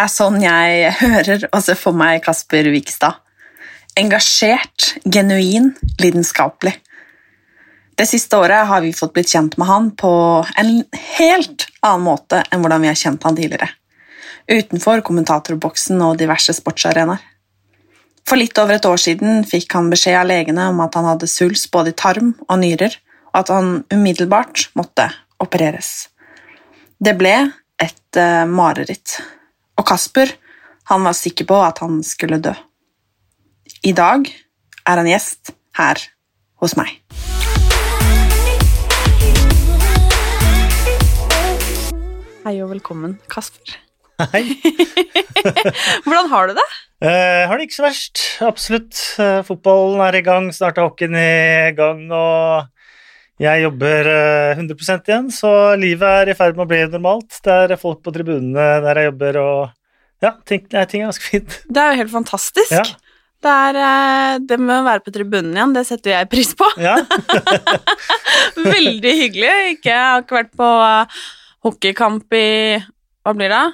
Er sånn jeg hører og ser for meg Kasper Wikstad. Engasjert, genuin, lidenskapelig. Det siste året har vi fått blitt kjent med han på en helt annen måte enn hvordan vi har kjent han tidligere. Utenfor kommentatorboksen og diverse sportsarenaer. For litt over et år siden fikk han beskjed av legene om at han hadde suls både i tarm og nyrer, og at han umiddelbart måtte opereres. Det ble et eh, mareritt. Og Kasper, han var sikker på at han skulle dø. I dag er han gjest her hos meg. Hei og velkommen, Kasper. Hei. Hvordan har du det? Jeg har det ikke så verst. Absolutt. Eh, fotballen er i gang, snart er hockeyen i gang, og jeg jobber eh, 100% igjen, så livet er i ferd med å bli normalt. Det er folk på tribunene der jeg jobber, og ja, ting, nei, ting er ganske fint. Det er jo helt fantastisk. Ja. Det, er, eh, det med å være på tribunen igjen, det setter jeg pris på. Ja. Veldig hyggelig. Ikke, jeg har ikke vært på eh, hockeykamp i Hva blir det?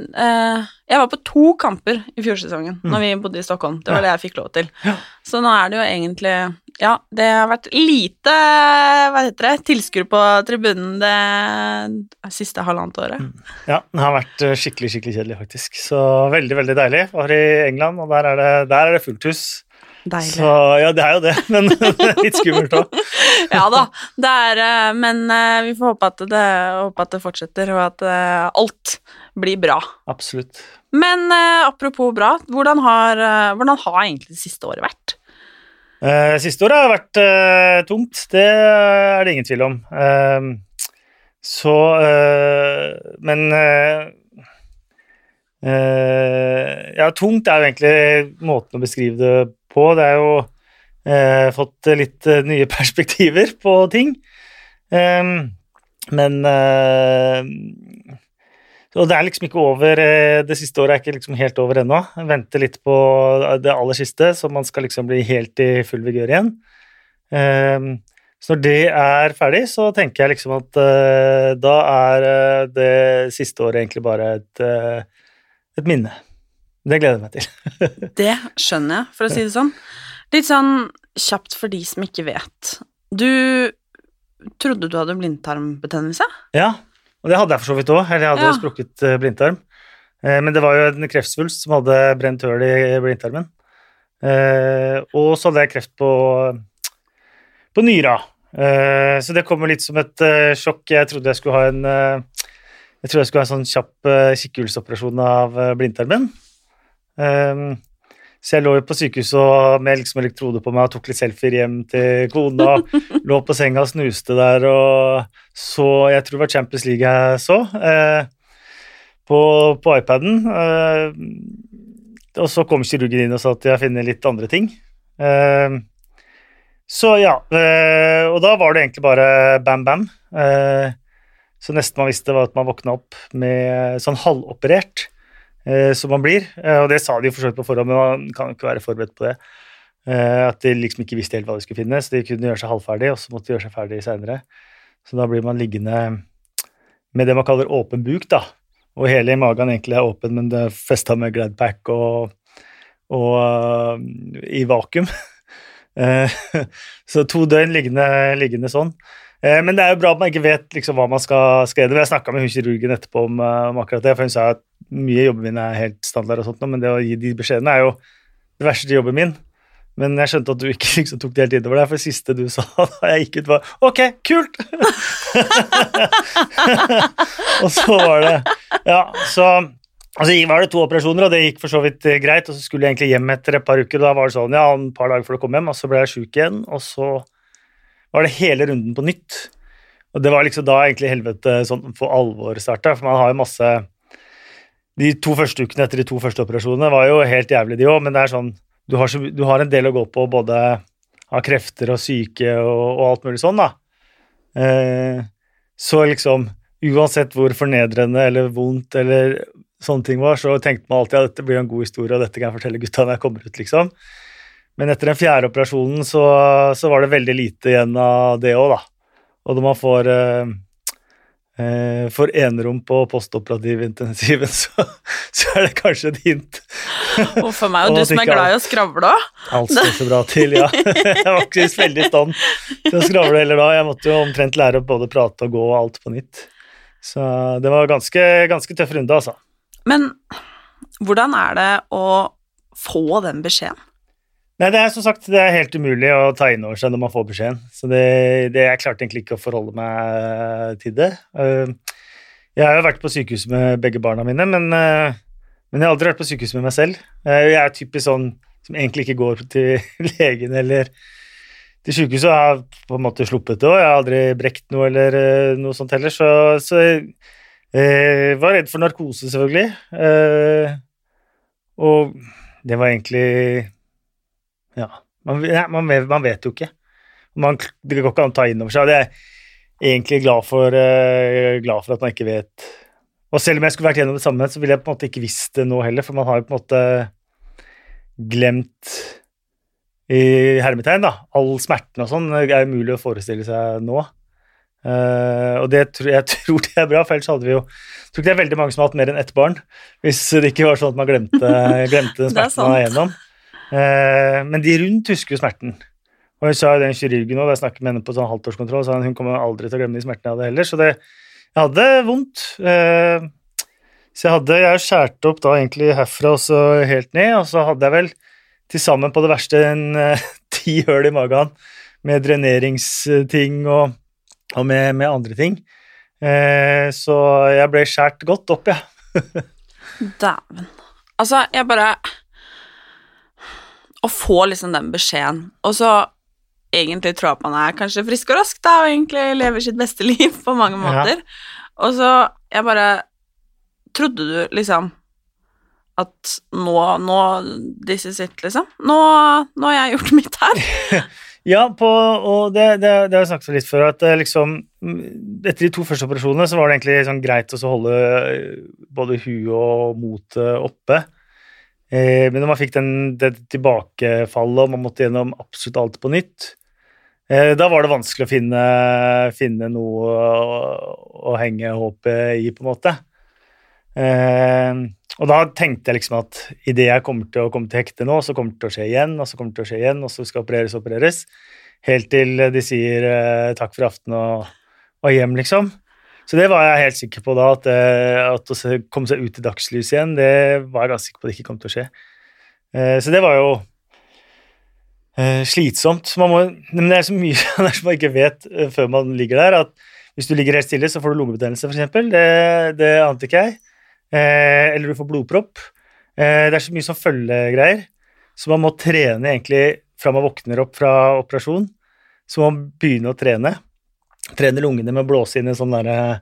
Eh, jeg var på to kamper i fjorsesongen Mm. når vi bodde i Stockholm. Det var det jeg fikk lov til. Ja. Så nå er det jo egentlig Ja, det har vært lite hva heter det, tilskuere på tribunen det siste halvannet året. Ja, det har vært eh, skikkelig skikkelig kjedelig, faktisk. Så veldig, veldig deilig. Var i England, og der er det, der er det fullt hus. Deilig. Så ja, det er jo det, men litt skummelt òg. ja da, det er eh, Men eh, vi får håpe at det, håpe at det fortsetter, og at alt blir bra. Absolutt. Men eh, apropos bra, hvordan har, eh, hvordan har egentlig det siste året vært? Eh, siste året har vært eh, tungt, det er det ingen tvil om. Eh, så eh, Men eh, eh, Ja, tungt er jo egentlig måten å beskrive det på. Det er jo eh, fått litt eh, nye perspektiver på ting. Eh, men eh, og det er liksom ikke over eh, Det siste året er ikke liksom helt over ennå. Vente Venter litt på det aller siste, så man skal liksom bli helt i full vigør igjen. Ehm, Så når det er ferdig, så tenker jeg liksom at eh, da er eh, det siste året egentlig bare et, eh, et minne. Det gleder jeg meg til. Det skjønner jeg, for å si det sånn. Litt sånn kjapt for de som ikke vet. Du trodde du hadde blindtarmbetennelse? Ja, og det hadde jeg for så vidt òg. Eller jeg hadde Ja. sprukket eh, blindtarm. Eh, Men det var jo en kreftsvulst som hadde brent høl i blindtarmen. Eh, Og så hadde jeg kreft på, på nyra. Så det kommer litt som et sjokk. Jeg trodde jeg skulle ha en jeg jeg skulle ha en sånn kjapp eh, kikkhullsoperasjon av blindtarmen. Eh, Så jeg lå jo på sykehuset og med liksom elektroder på meg og tok litt selfier hjem til kona. lå på senga og snuste der og så Jeg tror det var Champions League jeg så eh, på, på iPaden. Eh, og så kom kirurgen inn og sa at jeg finner litt andre ting. Eh, så ja. Eh, og da var det egentlig bare bam, bam. Eh, så nesten man visste, var at man våkna opp med sånn halvoperert som man blir. Eh, og det sa de for så på forhånd, men man kan ikke være forberedt på det. Eh, at de liksom ikke visste helt hva de skulle finne, så de kunne gjøre seg halvferdig, og så måtte de gjøre seg ferdig seinere. Så da blir man liggende med det man kaller åpen buk, da. Og hele magen egentlig er åpen, men det er festa med Gladpack og, og uh, i vakuum. Eh, så to døgn liggende, liggende sånn. Eh, men det er jo bra at man ikke vet liksom, hva man skal gjøre. Jeg snakka med hun kirurgen etterpå om, om, akkurat det, for hun sa at mye av jobben min er helt standard, og sånt, men det å gi de beskjedene er jo det verste jobben min. Men jeg skjønte at du ikke liksom, tok det helt innover deg, for det siste du sa da jeg gikk ut, var OK, kult! og så var det Ja, så Altså, var det to operasjoner, og det gikk for så vidt eh, greit. Og så skulle jeg egentlig hjem etter et par uker, og da var det sånn, ja, et par dager før du kom hjem, og så ble jeg sjuk igjen, og så var det hele runden på nytt. Og det var liksom da egentlig helvete sånn for alvor starta, for man har jo masse De to første ukene etter de to første operasjonene var jo helt jævlig, de òg, men det er sånn du har, så, du har, en del å gå på både av krefter og syke og, og alt mulig sånn, da. Eh, så liksom Uansett hvor fornedrende eller vondt eller sånne ting var, så tenkte man alltid at dette blir en god historie, og dette kan jeg fortelle gutta når jeg kommer ut, liksom. Men etter den fjerde operasjonen så, så var det veldig lite igjen av det òg, da. Og når man får eh, eh, får enerom på postoperativ intensiven, så, så, er det kanskje et hint. Huff for meg, og du som er glad i å skravle òg. Alt står så bra til, ja. Jeg var ikke veldig i stand til å skravle heller da. Jeg måtte jo omtrent lære å både prate og gå og alt på nytt. Så det var ganske, ganske tøff runde, altså. Men hvordan er det å få den beskjeden? Nei, det er som sagt det er helt umulig å ta inn over seg når man får beskjeden. Så det, det, jeg klarte egentlig ikke å forholde meg til det. Eh, jeg har jo vært på sykehus med begge barna mine, men, eh, men jeg har aldri vært på sykehus med meg selv. Eh, jeg er typisk sånn som egentlig ikke går til legen eller til sykehuset. Jeg har på en måte sluppet det òg. Jeg har aldri brekt noe eller noe sånt heller. Så, så jeg var redd for narkose, selvfølgelig. Og det var egentlig ja. Man, man, man, vet jo ikke. Man, det går ikke an å ta inn over seg. Det er egentlig glad for, uh, glad for, at man ikke vet. Og selv om jeg skulle vært gjennom det samme, så ville jeg på en måte ikke visst det nå heller, for man har jo på en måte glemt i hermetegn, da. All smerten og sånn er umulig å forestille seg nå. Uh, og det, jeg tror det er bra, for ellers hadde vi jo jeg tror ikke det er veldig mange som har hatt mer enn ett barn, hvis det ikke var sånn at man glemte, glemte den smerten man var igjennom. Eh, men de rundt husker jo smerten. Og hun sa jo den kirurgen da jeg snakket med henne på sånn halvtårskontroll, sa hun kommer aldri til å glemme de smertene jeg hadde heller. Så det, jeg hadde vondt. Eh, så jeg hadde Jeg skjært opp da egentlig herfra og så helt ned, og så hadde jeg vel til sammen på det verste en eh, ti høl i magen med dreneringsting og, og med, med, andre ting. så jeg ble skjært godt opp, jeg. Ja. Dæven. Altså, jeg bare å få liksom den beskjeden. Og så egentlig tror jeg at man er kanskje frisk og rask, da, og egentlig lever sitt beste liv på mange måter. Ja. Og så jeg bare Trodde du liksom at nå, nå This is it, liksom? Nå, nå har jeg gjort mitt her. ja, på, og det, det, det, har jeg snakket litt før, at liksom Etter de to første operasjonene så var det egentlig sånn greit å holde både huet og motet oppe. Eh, men når man fikk den, det tilbakefallet, og man måtte gjennom absolutt alt på nytt, eh, da var det vanskelig å finne, finne noe å, å, henge håpet i, på en måte. Eh, og da tenkte jeg liksom at idet jeg kommer til å komme til hekte nå, så kommer det til å skje igjen, og så kommer det til å skje igjen, og så skal opereres og opereres, helt til de sier takk for aften og, og hjem, liksom. Så det var jeg helt sikker på da, at, eh, at å komme seg ut i dagslys igjen, det var jeg ganske sikker på at det ikke kom til å skje. Eh, så det var jo eh, slitsomt. Må, men det er så mye man ikke vet før man ligger der, at hvis du ligger helt stille, så får du lungebetennelse, f.eks. Det, det ante ikke jeg. Eller du får blodpropp. Det er så mye som følgegreier. Så man må trene egentlig fra man våkner opp fra operasjon. Så må man begynne å trene. Trene lungene med å blåse inn en sånn derre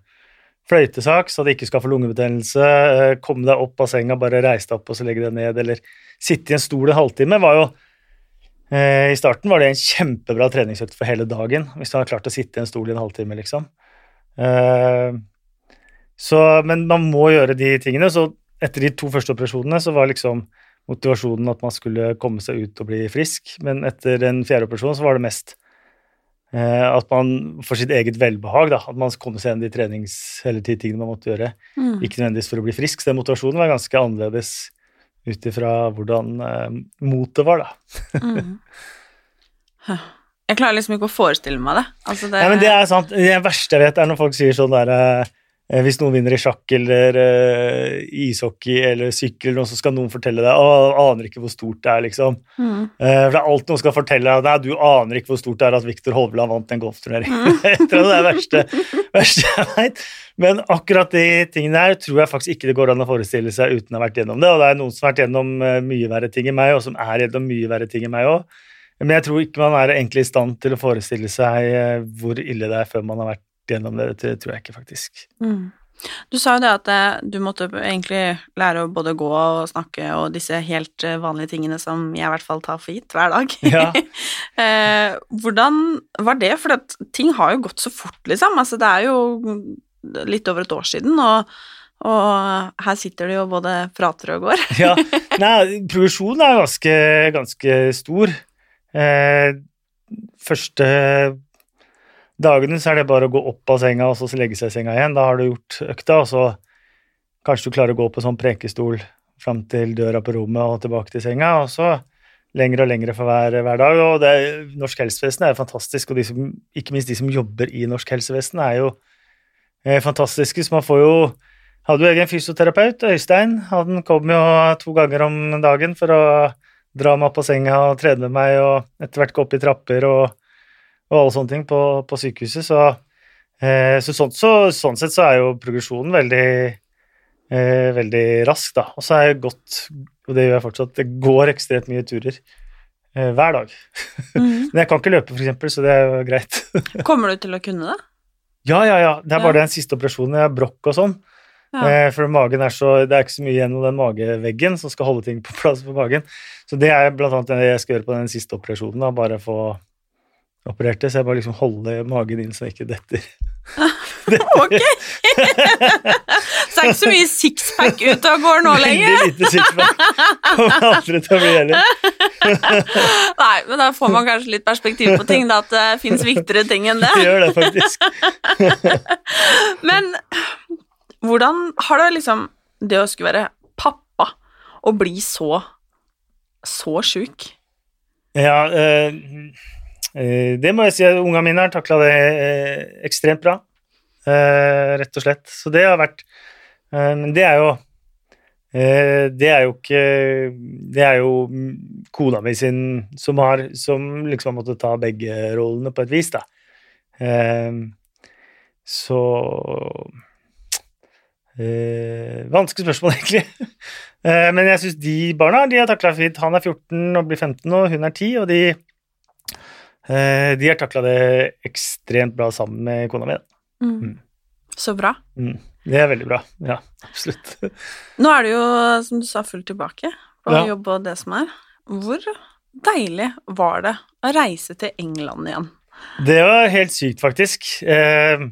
fløytesak, så det ikke skal få lungebetennelse. eh, Komme deg opp av senga, bare reise deg opp og så legge deg ned, eller sitte i en stol en halvtime, var jo eh, I starten var det en kjempebra treningsøkt for hele dagen, hvis du har klart å sitte i en stol i en halvtime, liksom. Eh, så, men man må gjøre de tingene. Så etter de to første operasjonene så var liksom motivasjonen at man skulle komme seg ut og bli frisk, men etter den fjerde operasjonen så var det mest eh, at man for sitt eget velbehag, da, at man kommer seg gjennom de trenings eller de tingene man måtte gjøre, Mm. ikke nødvendigvis for å bli frisk. Så den motivasjonen var ganske annerledes ut ifra hvordan eh, motet var, da. Mm. Jeg klarer liksom ikke å forestille meg det. Altså det, Nei, men det er sant. Det verste jeg vet, er når folk sier sånn der eh, Hvis noen vinner i sjakk eller uh, ishockey eller sykkel, eller noe, så skal noen fortelle deg Å, aner ikke hvor stort det er, liksom. Mm. Uh, for det er alt noen skal fortelle deg Nei, du aner ikke hvor stort det er at Viktor Hovland vant en golfturnering. Jeg tror det er det verste, verste jeg veit. Men akkurat de tingene her tror jeg faktisk ikke det går an å forestille seg uten å ha vært gjennom det. Og det er noen som har vært gjennom eh, mye verre ting enn meg, og som er gjennom mye verre ting enn meg òg. Men jeg tror ikke man er egentlig i stand til å forestille seg eh, hvor ille det er før man har vært gjennom det. Det tror jeg ikke, faktisk. Mm. Du sa jo det at eh, du måtte egentlig lære å både gå og snakke og disse helt eh, vanlige tingene som jeg i hvert fall tar for gitt hver dag. Ja. Eh, hvordan var det? For ting har jo gått så fort, liksom. Altså, det er jo litt over et år siden, og, og her sitter de jo både prater og går. ja. Nei, progresjonen er ganske, ganske stor. Eh, første dagene så er det bare å gå opp av senga og så legge seg i senga igjen. Da har du gjort økta, og så kanskje du klarer å gå på sånn prekestol fram til døra på rommet og tilbake til senga, og så lengre og lengre for hver, hver dag. Og det, norsk helsevesen er fantastisk, og som, ikke minst de som jobber i norsk helsevesen, er jo eh, fantastiske. Så man får jo hadde jo egen fysioterapeut, Øystein. Han kom jo to ganger om dagen for å dra meg opp av senga og trene med meg, og etter hvert gå opp i trapper og, og alle sånne ting på, på sykehuset. Så, eh, så, sånn, så sånn sett så er jo progresjonen veldig, eh, veldig rask, da. Og så er jeg godt, og det gjør jeg fortsatt, det går ekstremt mye turer eh, hver dag. Mhm. Men jeg kan ikke løpe, for eksempel, så det er jo greit. Kommer du til å kunne det? Ja, ja, ja. Det er bare Ja. den siste operasjonen. Jeg har brokk og sånn. Ja. Eh, for magen er så, det er ikke så mye igjen av den mageveggen som skal holde ting på plass på magen. Så det er blant annet det jeg skal gjøre på den siste operasjonen. Da, bare få operert det. Så jeg bare liksom holder magen inn så den ikke detter. Ok! så det er ikke så mye sixpack ute og går nå lenger? Veldig lite sixpack. Kommer aldri til å bli heller. Nei, men da får man kanskje litt perspektiv på ting, da, at det fins viktigere ting enn det. Det gjør det faktisk. Men hvordan har det liksom Det å skulle være pappa og bli så så sjuk? Ja, eh, det må jeg si. Ungene mine har takla det eh, ekstremt bra, eh, rett og slett. Så det har vært eh, Men det er jo eh, Det er jo ikke Det er jo kona mi sin som har Som liksom har måttet ta begge rollene på et vis, da. Eh, så eh, Vanskelig spørsmål, egentlig. Eh, men jeg syns de barna de har takla fint. Han er 14 og blir 15 nå, hun er 10, og de, eh, de har takla det ekstremt bra sammen med kona mi. Mm. Mm. Så bra. Mm. Det er veldig bra. Ja, absolutt. Nå er det jo, som du sa, fullt tilbake på Ja. jobb og det som er. Hvor deilig var det å reise til England igjen? Det var helt sykt, faktisk. Eh,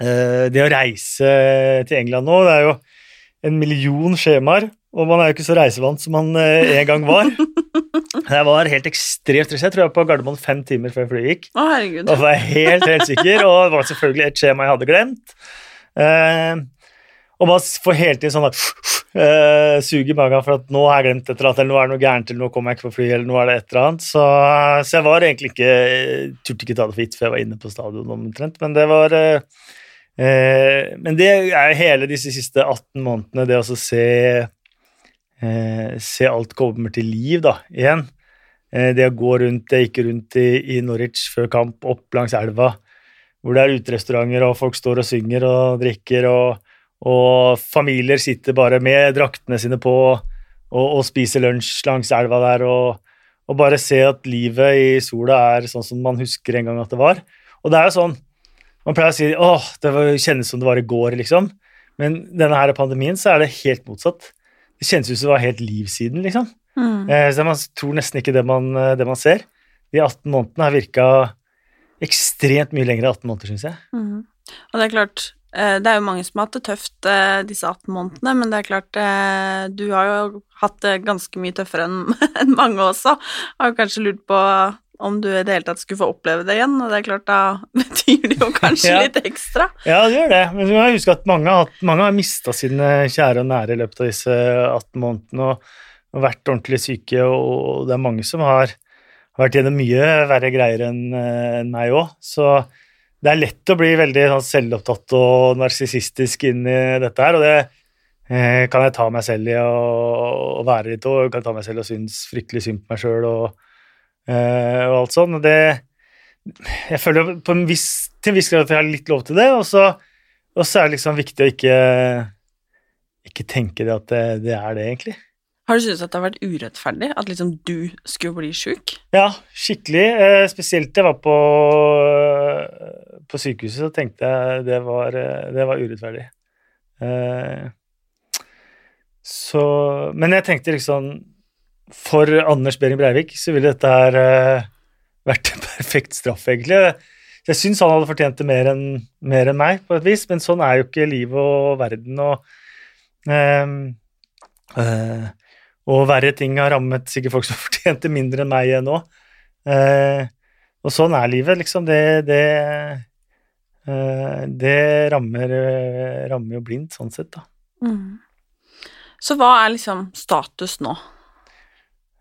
eh, det å reise til England nå, det er jo en million skjemaer, og man er jo ikke så reisevant som man eh, en gang var. Jeg var helt ekstremt stressa. Jeg tror jeg var på Gardermoen fem timer før flyet gikk. Å, herregud. Og var helt, helt sikker, og det var selvfølgelig et skjema jeg hadde glemt. Uh, og man får hele tiden sånn at uh, sug i magen for at nå har jeg glemt et eller annet, eller nå er det noe gærent, eller nå kommer jeg ikke på fly, eller nå er det et eller annet. Så, så jeg var egentlig ikke Turte ikke ta det for gitt før jeg var inne på stadion omtrent, men det var eh, eh, Men det er hele disse siste 18 månedene, det å se eh, se alt kommer til liv da, igjen. Eh, det å gå rundt Jeg gikk rundt i, i Norwich før kamp, opp langs elva, hvor det er uterestauranter, og folk står og synger og drikker, og, og familier sitter bare med draktene sine på og, og spiser lunsj langs elva der, og, og bare se at livet i sola er sånn som man husker en gang at det var. Og det er jo sånn Man pleier å si åh, det kjennes som det var i går, liksom. Men denne her pandemien så er det helt motsatt. Det kjennes ut som det var helt liv siden, liksom. Mm. Eh, så man tror nesten ikke det man, eh, det man ser. De 18 månedene har virka ekstremt mye lenger enn 18 måneder, syns jeg. Mm. Og det er klart, eh, det er jo mange som har hatt det tøft disse 18 månedene, men det er klart, du har jo hatt det ganske mye tøffere enn mange også. Har jo kanskje lurt på om du i det hele tatt skulle få oppleve det igjen, og det er klart, da betyr det jo kanskje Ja. litt ekstra. Ja, det gjør det. Men så må huske at mange mange har mista sine kjære og nære i løpet av disse 18 månedene og, og vært ordentlig syke, og det er mange som har, har vært gjennom mye verre greier enn en meg òg. Så det er lett å bli veldig sånn, selvopptatt og narsissistisk inn i dette her, og det eh, kan jeg ta meg selv i å, være litt òg. Kan jeg ta meg selv og synes fryktelig synd på meg sjøl og, eh, og alt sånn. Og det jeg føler på en viss, til en viss grad at jeg har litt lov til det, og så, og så er det liksom viktig å ikke, ikke tenke det at det, det er det, egentlig. Har du syntes at det har vært urettferdig at liksom du skulle bli sjuk? Ja, skikkelig. Eh, spesielt jeg var på, eh, på sykehuset, så tenkte jeg det var, eh, det var urettferdig. Eh, så Men jeg tenkte liksom For Anders Behring Breivik så ville dette her uh, vært en perfekt straff, egentlig. Jeg syns han hadde fortjent det mer enn mer enn meg, på et vis, men sånn er jo ikke livet og verden. og ehm, uh, og verre ting har rammet sikkert folk som fortjente mindre enn meg nå. Eh, og sånn er livet, liksom. Det, det, det rammer, rammer jo blindt, sånn sett, da. Mm. Så hva er liksom status nå?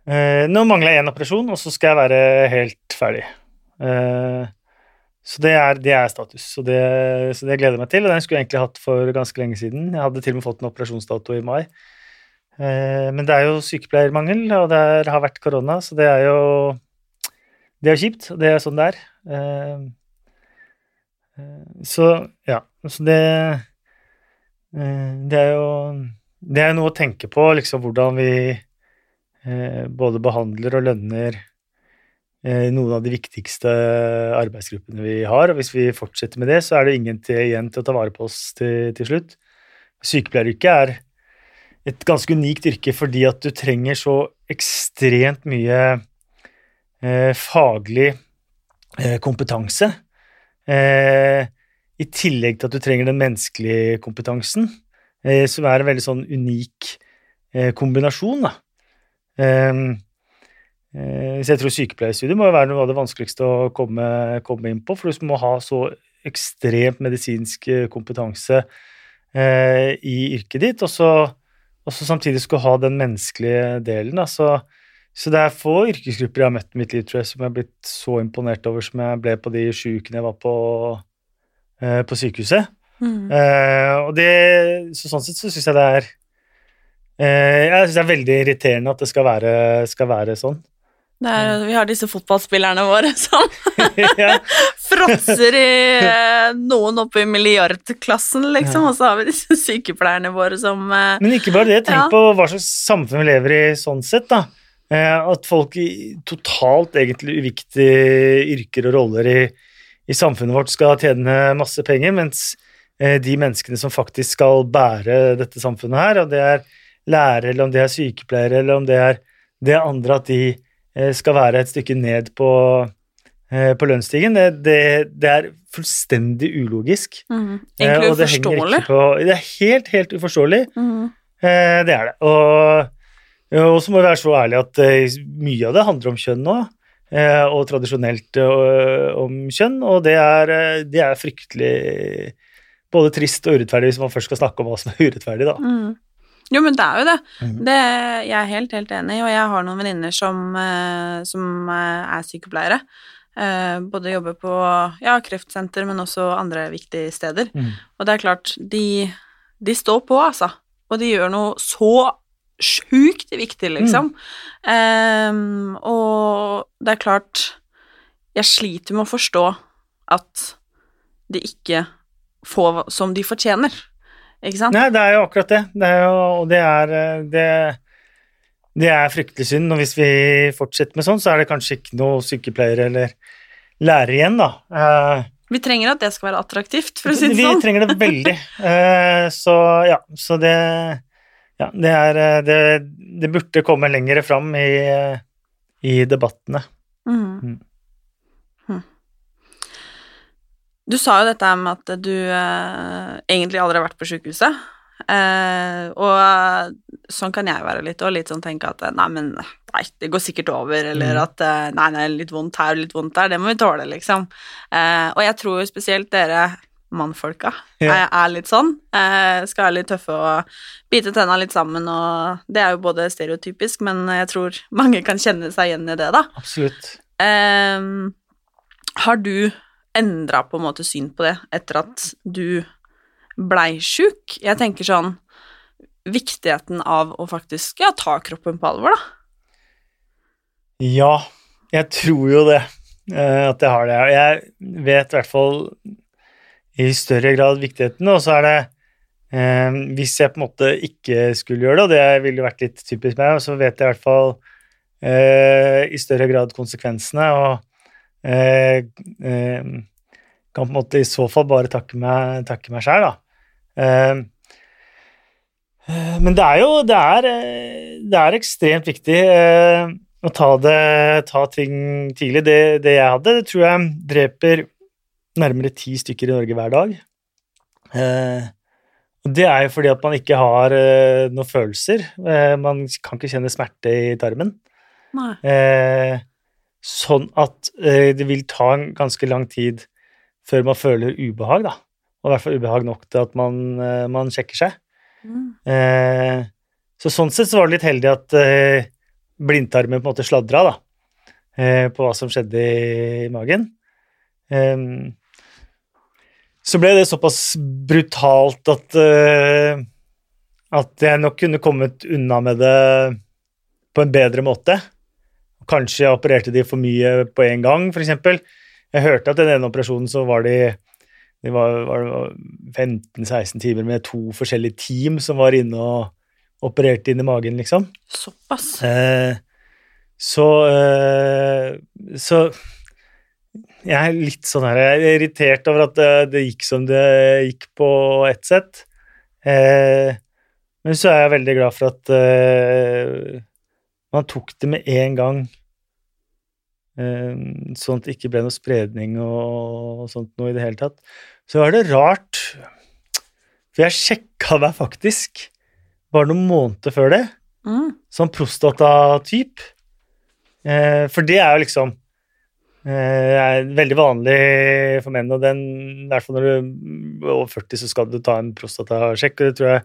Eh, nå mangler jeg én operasjon, og så skal jeg være helt ferdig. Eh, så det er, det er status, så det, så det gleder jeg meg til. Og den skulle jeg egentlig hatt for ganske lenge siden. Jeg hadde til og med fått en operasjonsdato i mai. Eh, men det er jo sykepleiermangel, og det er, har vært korona, så det er jo Det er kjipt, og det er sånn det er. Eh, eh, så ja, så det eh, Det er jo Det er jo noe å tenke på, liksom hvordan vi både behandler og lønner eh, noen av de viktigste arbeidsgruppene vi har. Og hvis vi fortsetter med det, så er det ingen til, igjen til å ta vare på oss til, til slutt. Sykepleieryrket er et ganske unikt yrke fordi at du trenger så ekstremt mye eh, faglig eh, kompetanse. Eh, I tillegg til at du trenger den menneskelige kompetansen, eh, som er en veldig sånn unik eh, kombinasjon. da. Ehm, eh, så jeg tror sykepleierstudiet må være noe av det vanskeligste å komme, komme inn på, for du må ha så ekstremt medisinsk eh, kompetanse eh, i yrket ditt, og så, og så samtidig skal ha den menneskelige delen. Da. Så, så det er få yrkesgrupper jeg har møtt i mitt liv tror jeg, som jeg har blitt så imponert over som jeg ble på de sju ukene jeg var på, eh, på sykehuset. Mm. Eh, og det, så sånn sett så syns jeg det er Jeg synes det er veldig irriterende at det skal være, skal være sånn. Er, vi har disse fotballspillerne våre som fråtser i eh, noen oppe i milliardklassen, liksom, og så har vi disse sykepleierne våre som eh, Men ikke bare det, tenk Ja. på hva slags samfunn vi lever i sånn sett, da. Eh, at folk i totalt egentlig uviktige yrker og roller i, i samfunnet vårt skal tjene masse penger, mens eh, de menneskene som faktisk skal bære dette samfunnet her, og det er lærere, eller om det er sykepleiere, eller om det er det andre, at de eh, skal være et stykke ned på, eh, på lønnsstigen, det, det, det er fullstendig ulogisk. mm, Egentlig uforståelig. På, det er helt, helt uforståelig. Eh, det er det. Og, og så må vi være så ærlige at mye av det handler om kjønn nå. Og tradisjonelt om kjønn, og det er, det er fryktelig både trist og urettferdig hvis man først skal snakke om hva som er urettferdig, da. Mm. Jo, men det er jo det. Mhm. det. Jeg er helt, helt enig, og jeg har noen venninner som, eh, som eh, er sykepleiere. Eh, både jobber på ja, kreftsenter, men også andre viktige steder. Mm. Og det er klart, de, de står på, altså. Og de gjør noe så sjukt viktig, liksom. Ehm, og det er klart Jeg sliter med å forstå at de ikke får som de fortjener, ikke sant? Nei, det er jo akkurat det. det jo, og det er eh, det, det er fryktelig synd, og hvis vi fortsetter med sånn, så er det kanskje ikke noe sykepleiere eller lærere igjen, da. Eh, Vi trenger at det skal være attraktivt, for å si det vi sånn. trenger det veldig. Eh, så ja, så det Ja, det er eh, Det, det burde komme lenger fram i, eh, i debattene. Mm. Mm. Du sa jo dette med at du eh, egentlig aldri har vært på sykehuset. Eh, og eh, sånn kan jeg være litt, og litt sånn tenke at eh, nei, men nei, det går sikkert over, eller Mm. at eh, nei, nei, litt vondt her, og litt vondt der, det må vi tåle, liksom. Eh, og jeg tror jo spesielt dere mannfolka Ja. er, litt sånn. Skal være litt tøffe og bite tenna litt sammen, og det er jo både stereotypisk, men jeg tror mange kan kjenne seg igjen i det, da. Absolutt. Har du endra på en måte syn på det etter at du blei sjuk? Jeg tenker sånn Viktigheten av å faktisk ja, ta kroppen på alvor, da. Ja, jeg tror jo det, eh, at jeg har det. Jeg vet i hvert fall i større grad viktigheten, og så er det eh, Hvis jeg på en måte ikke skulle gjøre det, og det ville vært litt typisk meg, så vet jeg i hvert fall eh, i større grad konsekvensene, og eh, eh, kan på en måte i så fall bare takke meg, takke meg sjæl, da. Eh, men det er jo det er, det er ekstremt viktig eh, å ta, det, ta ting tidlig. Det, det jeg hadde, det tror jeg dreper nærmere ti stykker i Norge hver dag. Eh, og det er jo fordi at man ikke har noen følelser. Man kan ikke kjenne smerte i tarmen. Nei. Sånn at eh, det vil ta en ganske lang tid før man føler ubehag, da. Og i hvert fall ubehag nok til at man, eh, man sjekker seg. Mm. Eh, så sånn sett så var det litt heldig at eh, blindtarmen på en måte sladra, da. Eh, på hva som skjedde i magen. Så ble det såpass brutalt at eh, at jeg nok kunne kommet unna med det på en bedre måte. Kanskje opererte de for mye på en gang, f.eks. Jeg hørte at i den ene operasjonen så var de det var, var, var 15-16 timer med to forskjellige team som var inne og opererte inn i magen, liksom. Såpass. Eh, så eh, Så jeg er litt sånn her Jeg er irritert over at det, det gikk som det gikk på ett sett. Eh, men så er jeg veldig glad for at eh, man tok det med en gang. Eh, sånn at det ikke ble noe spredning og, sånt noe i det hele tatt. Så var det rart For jeg sjekka meg faktisk bare noen måneder før det Mm. som prostatatyp. Eh, for det er jo liksom eh, er veldig vanlig for menn, og den, i hvert fall når du er over 40, så skal du ta en prostatasjekk, og det tror jeg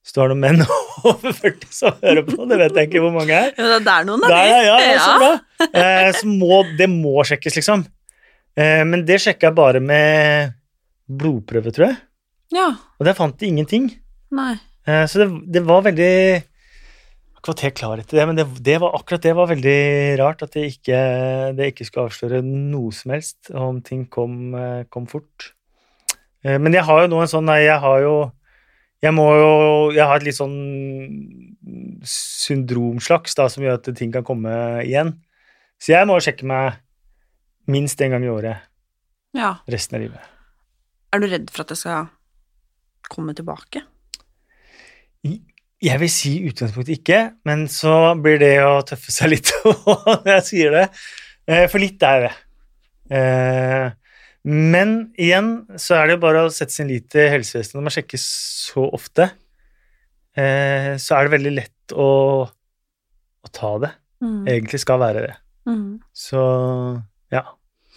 hvis du har noen menn over 40 som hører på, det vet jeg ikke hvor mange er. Ja, det er noen av Der, de. ja, ja, så bra. Eh, så må, det må sjekkes, liksom. Eh, men det sjekka jeg bare med blodprøve, tror jeg, Ja. og der fant de ingenting. Nei. Eh, Så det, det var veldig Jeg har ikke helt klarhet i det, men det, det var, akkurat det var veldig rart. At det ikke, det ikke skulle avsløre noe som helst om ting kom, kom fort. Men jeg har jo nå en sånn Nei, jeg har jo Jeg må jo Jeg har et litt sånn syndromslags da, som gjør at ting kan komme igjen. Så jeg må sjekke meg minst en gang i året Ja. resten av livet. Er du redd for at det skal komme tilbake? Jeg vil si utgangspunktet ikke, men så blir det å tøffe seg litt når jeg sier det. Eh, For litt er det. Men igjen så er det jo bare å sette sin lit til helsevesenet. Når man sjekkes så ofte, eh, så er det veldig lett å, å ta det. Mm. Egentlig skal være det. Mm. Så ja.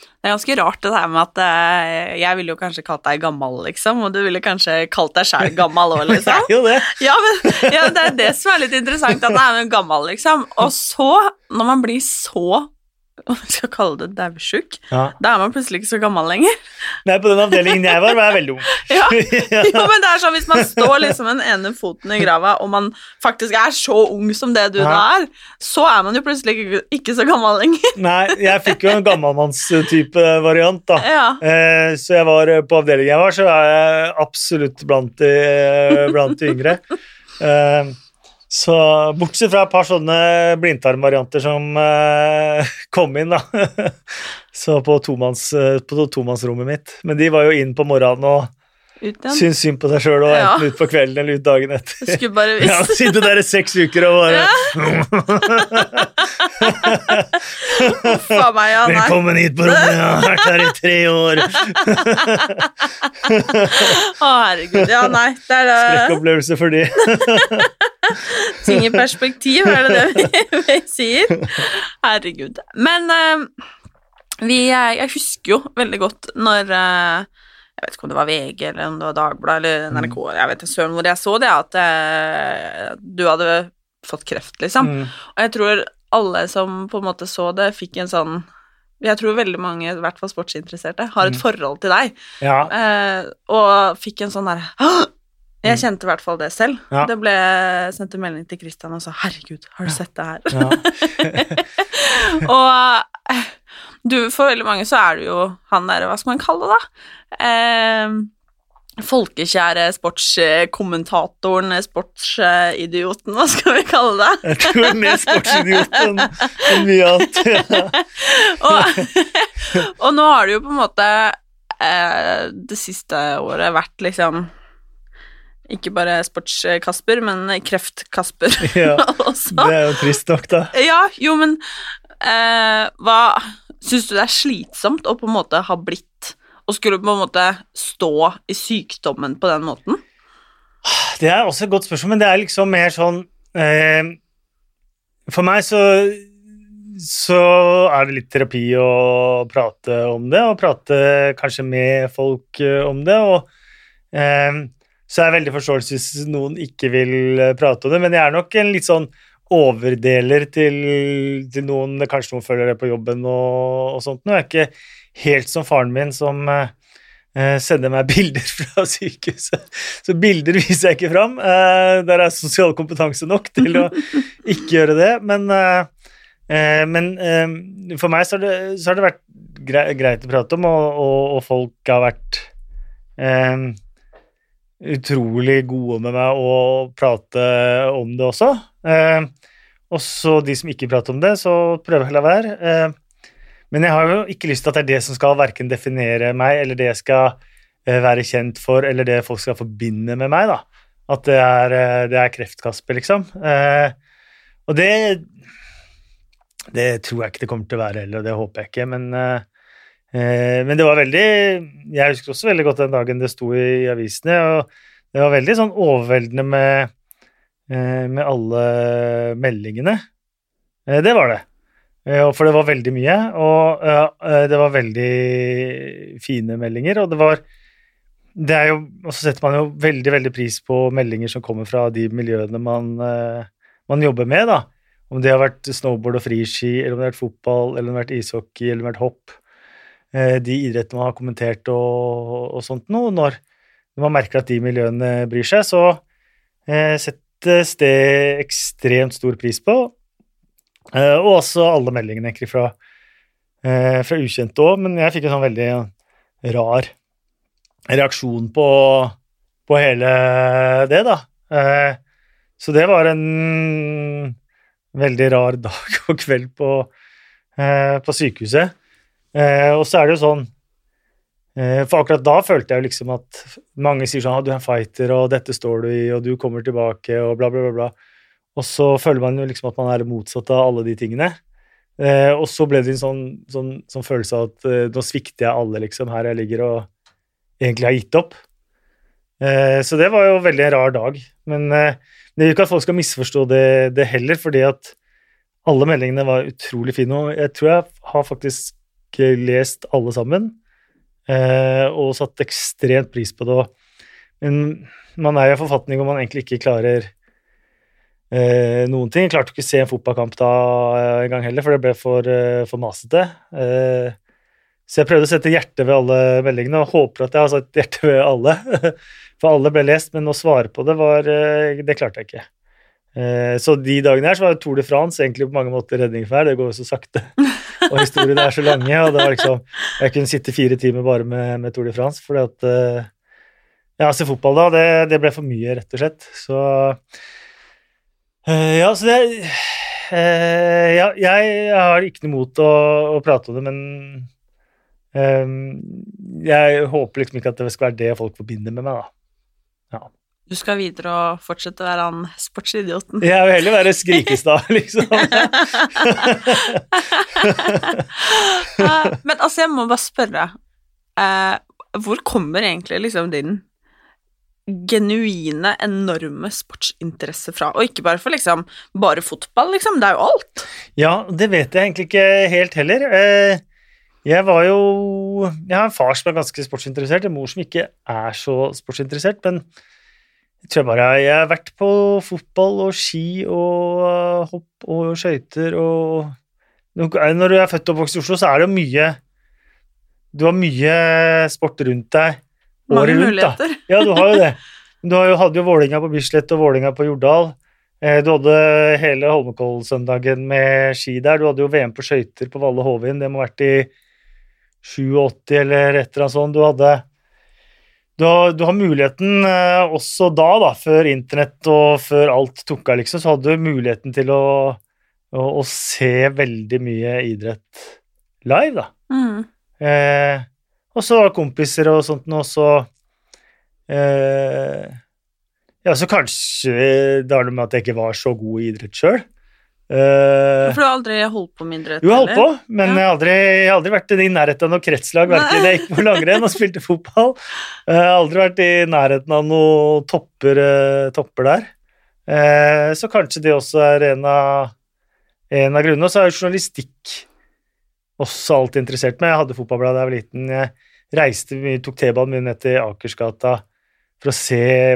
Det er ganske rart det der med at eh, jeg ville jo kanskje kalt deg gammal, liksom, og du ville kanskje kalt deg sjæl gammal òg, Det liksom. er jo det. Ja, men ja, det er det som er litt interessant, at jeg er gammal, liksom. Og så, når man blir så om vi skal kalle det daudsjuk, Ja. da er man plutselig ikke så gammel lenger. Nei, på den avdelingen jeg var, var jeg veldig ung. Ja. Jo, men det er sånn, Hvis man står liksom den ene foten i grava, og man faktisk er så ung som det du da er, så er man jo plutselig ikke, ikke så gammel lenger. Nei, jeg fikk jo en gammalmannstype variant, da. Ja. Eh, Så jeg var på avdelingen jeg var, så er jeg absolutt blant de, blant de yngre. Eh, Så bortsett fra et par sånne blindtarmvarianter som eh, kom inn, da. Så på, tomanns, eh, på tomannsrommet mitt. Men de var jo inn på morgenen og Ut igjen. Syns synd på deg sjøl, og enten ut på kvelden eller ut dagen etter. Skulle bare visst. Ja. Sitte der i seks uker og bare Faen meg, ja, nei. Velkommen hit på rommet, jeg har vært her i tre år. Å, herregud. Ja, nei. Det er det Skrekkopplevelse for de. ting i perspektiv, er det det vi, vi sier? Herregud. Men uh, vi Jeg husker jo veldig godt når eh, Jeg vet ikke om det var VG eller om det var Dagbladet eller NRK, jeg vet ikke søren hvor jeg så det, at eh, du hadde fått kreft, liksom. Mm. Og jeg tror alle som på en måte så det, fikk en sånn Jeg tror veldig mange, i hvert fall sportsinteresserte, har et Mm. forhold til deg. Ja. Eh, og fikk en sånn derre Jeg kjente i hvert fall det selv. Mm. Ja. Det ble sendt en melding til Christian og sa 'herregud, har du sett det her?' Ja. og du, for veldig mange så er du jo han derre, hva skal man kalle det, da? Eh, folkekjære sportskommentatoren, sportsidioten, hva skal vi kalle det? Jeg tror mer sportsidiot enn mye annet. Ja. og, og nå har det jo på en måte eh, det siste året vært liksom ikke bare sports-Kasper, men kreft-Kasper Ja, også. Det er jo trist nok, da. Ja, jo, men eh, hva Syns du det er slitsomt å på en måte ha blitt Og skulle på en måte stå i sykdommen på den måten? Det er også et godt spørsmål, men det er liksom mer sånn eh, For meg så så er det litt terapi å prate om det, og prate kanskje med folk eh, om det. Og eh, så er jeg veldig forståelse hvis noen ikke vil eh, prate om det, men jeg er nok en litt sånn overdeler til, til noen, kanskje noen følger det på jobben og, og sånt. Nå er jeg ikke helt som faren min som eh, sender meg bilder fra sykehuset. Så bilder viser jeg ikke fram. Eh, der er sosial kompetanse nok til å ikke gjøre det. Men, eh, eh, men eh, for meg så har det, så har det vært greit å prate om, og, og, og folk har vært eh, utrolig gode med meg å prate om det også. Eh, og så de som ikke prater om det, så prøver jeg å la være. Eh, men jeg har jo ikke lyst til at det er det som skal verken definere meg, eller det jeg skal eh, være kjent for, eller det folk skal forbinde med meg, da. At det er, det er kreftkasper, liksom. Og det Det tror jeg ikke det kommer til å være heller, og det håper jeg ikke, men men det var veldig Jeg husker også veldig godt den dagen det sto i avisene, og det var veldig sånn overveldende med, med alle meldingene. Eh, Det var det. Eh, For det var veldig mye, og eh, det var veldig fine meldinger, og det var det er jo, Og så setter man jo veldig veldig pris på meldinger som kommer fra de miljøene man, eh, man jobber med. da. Om det har vært snowboard og friski, eller om det har vært fotball, eller om det har vært ishockey, eller om det har vært hopp. Eh, De idrettene man har kommentert og, og sånt noe. Når, man merker at de miljøene bryr seg, så eh, settes det ekstremt stor pris på. Eh, og også alle meldingene egentlig fra, eh, fra ukjente òg, men jeg fikk en sånn veldig rar reaksjon på, på hele det, da. Eh, så det var en veldig rar dag og kveld på, eh, på sykehuset. Eh, og så er det jo sånn eh, For akkurat da følte jeg liksom at mange sier sånn at du er en fighter, og dette står du i, og du kommer tilbake, og bla, bla, bla. bla. Og så føler man jo liksom at man er det motsatte av alle de tingene. Eh, og så ble det en sånn, sånn, sånn følelse av at eh, nå svikter jeg alle, liksom, her jeg ligger og egentlig har gitt opp. Eh, så det var jo veldig en rar dag. Men eh, det gjør ikke at folk skal misforstå det, det heller, fordi at alle meldingene var utrolig fine, og jeg tror jeg har faktisk lest alle sammen, eh, og satt ekstremt pris på det. Men man er i en forfatning hvor man egentlig ikke klarer eh, noen ting. Jeg klarte ikke å se en fotballkamp da eh, en gang heller, for det ble for, eh, for masete. Eh, så jeg prøvde å sette hjertet ved alle meldingene, og håper at jeg har satt hjertet ved alle. For alle ble lest, men å svare på det var eh, Det klarte jeg ikke. Eh, Så de dagene her så var Tour de France egentlig på mange måter redning for meg. Det går jo så sakte, og historiene er så lange. og det var liksom, Jeg kunne sitte fire timer bare med, med Tour de France, fordi at eh, Ja, se fotball da, det, det ble for mye, rett og slett. Så Eh, ja, så det eh, ja, Jeg har ikke noe imot å, å prate om det, men jeg håper liksom ikke at det skal være det folk forbinder med meg, da. Du skal videre og fortsette å være han sportsidioten. Jeg vil heller være Skrikestad, liksom. Men altså, jeg må bare spørre eh, Hvor kommer egentlig liksom din genuine, enorme sportsinteresse fra? Og ikke bare for liksom bare fotball, liksom. Det er jo alt. Ja, det vet jeg egentlig ikke helt heller. Eh, Jeg var jo Jeg har en far som er ganske sportsinteressert, en mor som ikke er så sportsinteressert, men jeg tror bare Jeg har vært på fotball og ski og uh, hopp og skøyter og Når du er født og oppvokst i Oslo, så er det jo mye Du har mye sport rundt deg året rundt, da. Ja, du har jo det. Du hadde jo Vålinga på Bislett og Vålinga på Jordal. Eh, Du hadde hele Holmenkollsøndagen med ski der. Du hadde jo VM på skøyter på Valle Hovin. Det må ha vært i 87 eller et eller annet sånt. Du hadde du har, du har muligheten eh, også da, da, før internett og før alt tok av, liksom, så hadde du muligheten til å, å, å se veldig mye idrett live, da. Mm. Eh, og så kompiser og sånt noe, så eh, Ja, så kanskje det har noe med at jeg ikke var så god i idrett sjøl. Eh, For du har aldri holdt på med idrett? jo, jeg holdt på, men Ja. jeg har aldri, jeg har aldri vært i nærheten av noe kretslag, verken jeg gikk på langrenn og spilte fotball. Jeg har aldri vært i nærheten av noen topper, eh, topper der. Eh, Så kanskje det også er en av, en av grunnene. Og så er jo journalistikk også alltid interessert meg. Jeg hadde fotballblad da jeg var liten. Jeg reiste mye, tok T-banen min ned til Akersgata for å se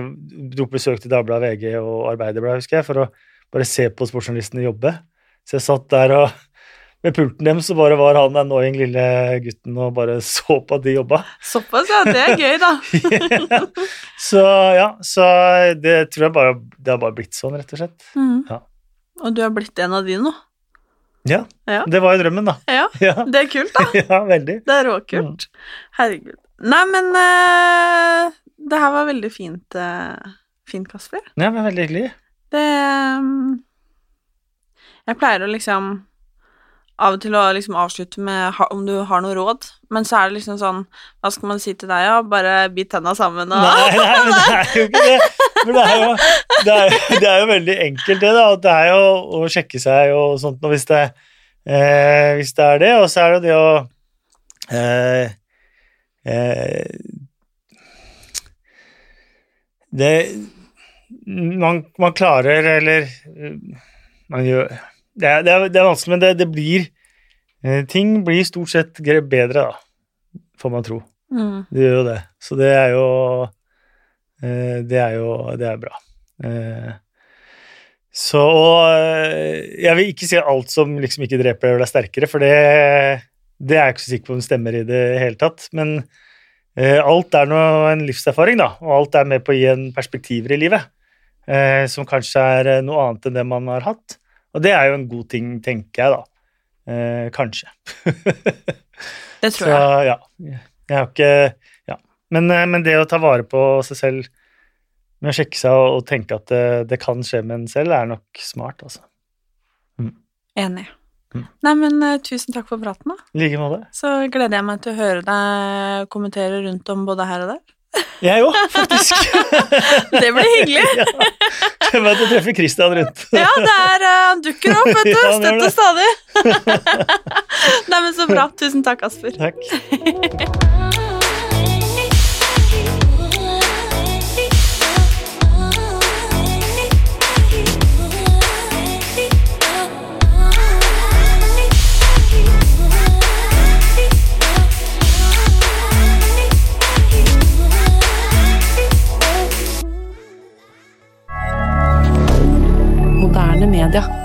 Dro på besøk til Dagbladet, VG og Arbeiderbladet, husker jeg, for å bare se på sportsjournalistene jobbe. Så jeg satt der og med pulten dem så bare var han annoying lille gutten og bare så på at de jobba. Såpass, ja. Det er gøy, da. Så ja, så det tror jeg bare Det har bare blitt sånn, rett og slett. Mm. Ja. Og du har blitt en av de nå. Ja, Ja. det var jo drømmen, da. Ja, Ja, det er kult, da. ja veldig. Det er råkult. Herregud. Nei, men uh, det her var veldig fint, uh, fint Kasper. Ja, men veldig hyggelig. Det um, Jeg pleier å liksom av og til å liksom avslutte med om du har noe råd, men så er det liksom sånn Hva skal man si til deg, ja? Bare bit tenna sammen og Nei, nei, men det er jo ikke det. For det er jo, det er, det er jo veldig enkelt, det, da. Det er jo å sjekke seg og sånt og hvis det, eh, hvis det er det. Og så er det jo det å eh, eh, Det man, man klarer, eller eh, man gjør Det er, det er, det er vanskelig, men det, det blir eh, Ting blir stort sett bedre, da, får man tro. Mm. Det gjør jo det. Så det er jo eh, Det er jo Det er bra. Så Jeg vil ikke si alt som liksom ikke dreper deg, gjør deg sterkere, for det, det er jeg ikke så sikker på om stemmer i det hele tatt. Men alt er nå en livserfaring, da, og alt er med på å gi en perspektiver i livet. Eh, Som kanskje er eh, noe annet enn det man har hatt. Og det er jo en god ting, tenker jeg, da. Eh, kanskje. Det tror Så jeg. ja. Jeg har ikke Ja. Men, eh, men det å ta vare på seg selv med å sjekke seg og, og tenke at det, det kan skje med en selv, er nok smart, altså. Enig. Mm. Nei, men uh, tusen takk for praten, da. Like måte. Så gleder jeg meg til å høre deg kommentere rundt om både her og der. Jeg òg, faktisk. Det blir hyggelig. ja. Jeg vet å treffe Christian rundt. Ja, det er eh, Han dukker opp, vet du. Støtt og stadig. Nei, men så bra. Tusen takk, Asper. Takk. Moderne media.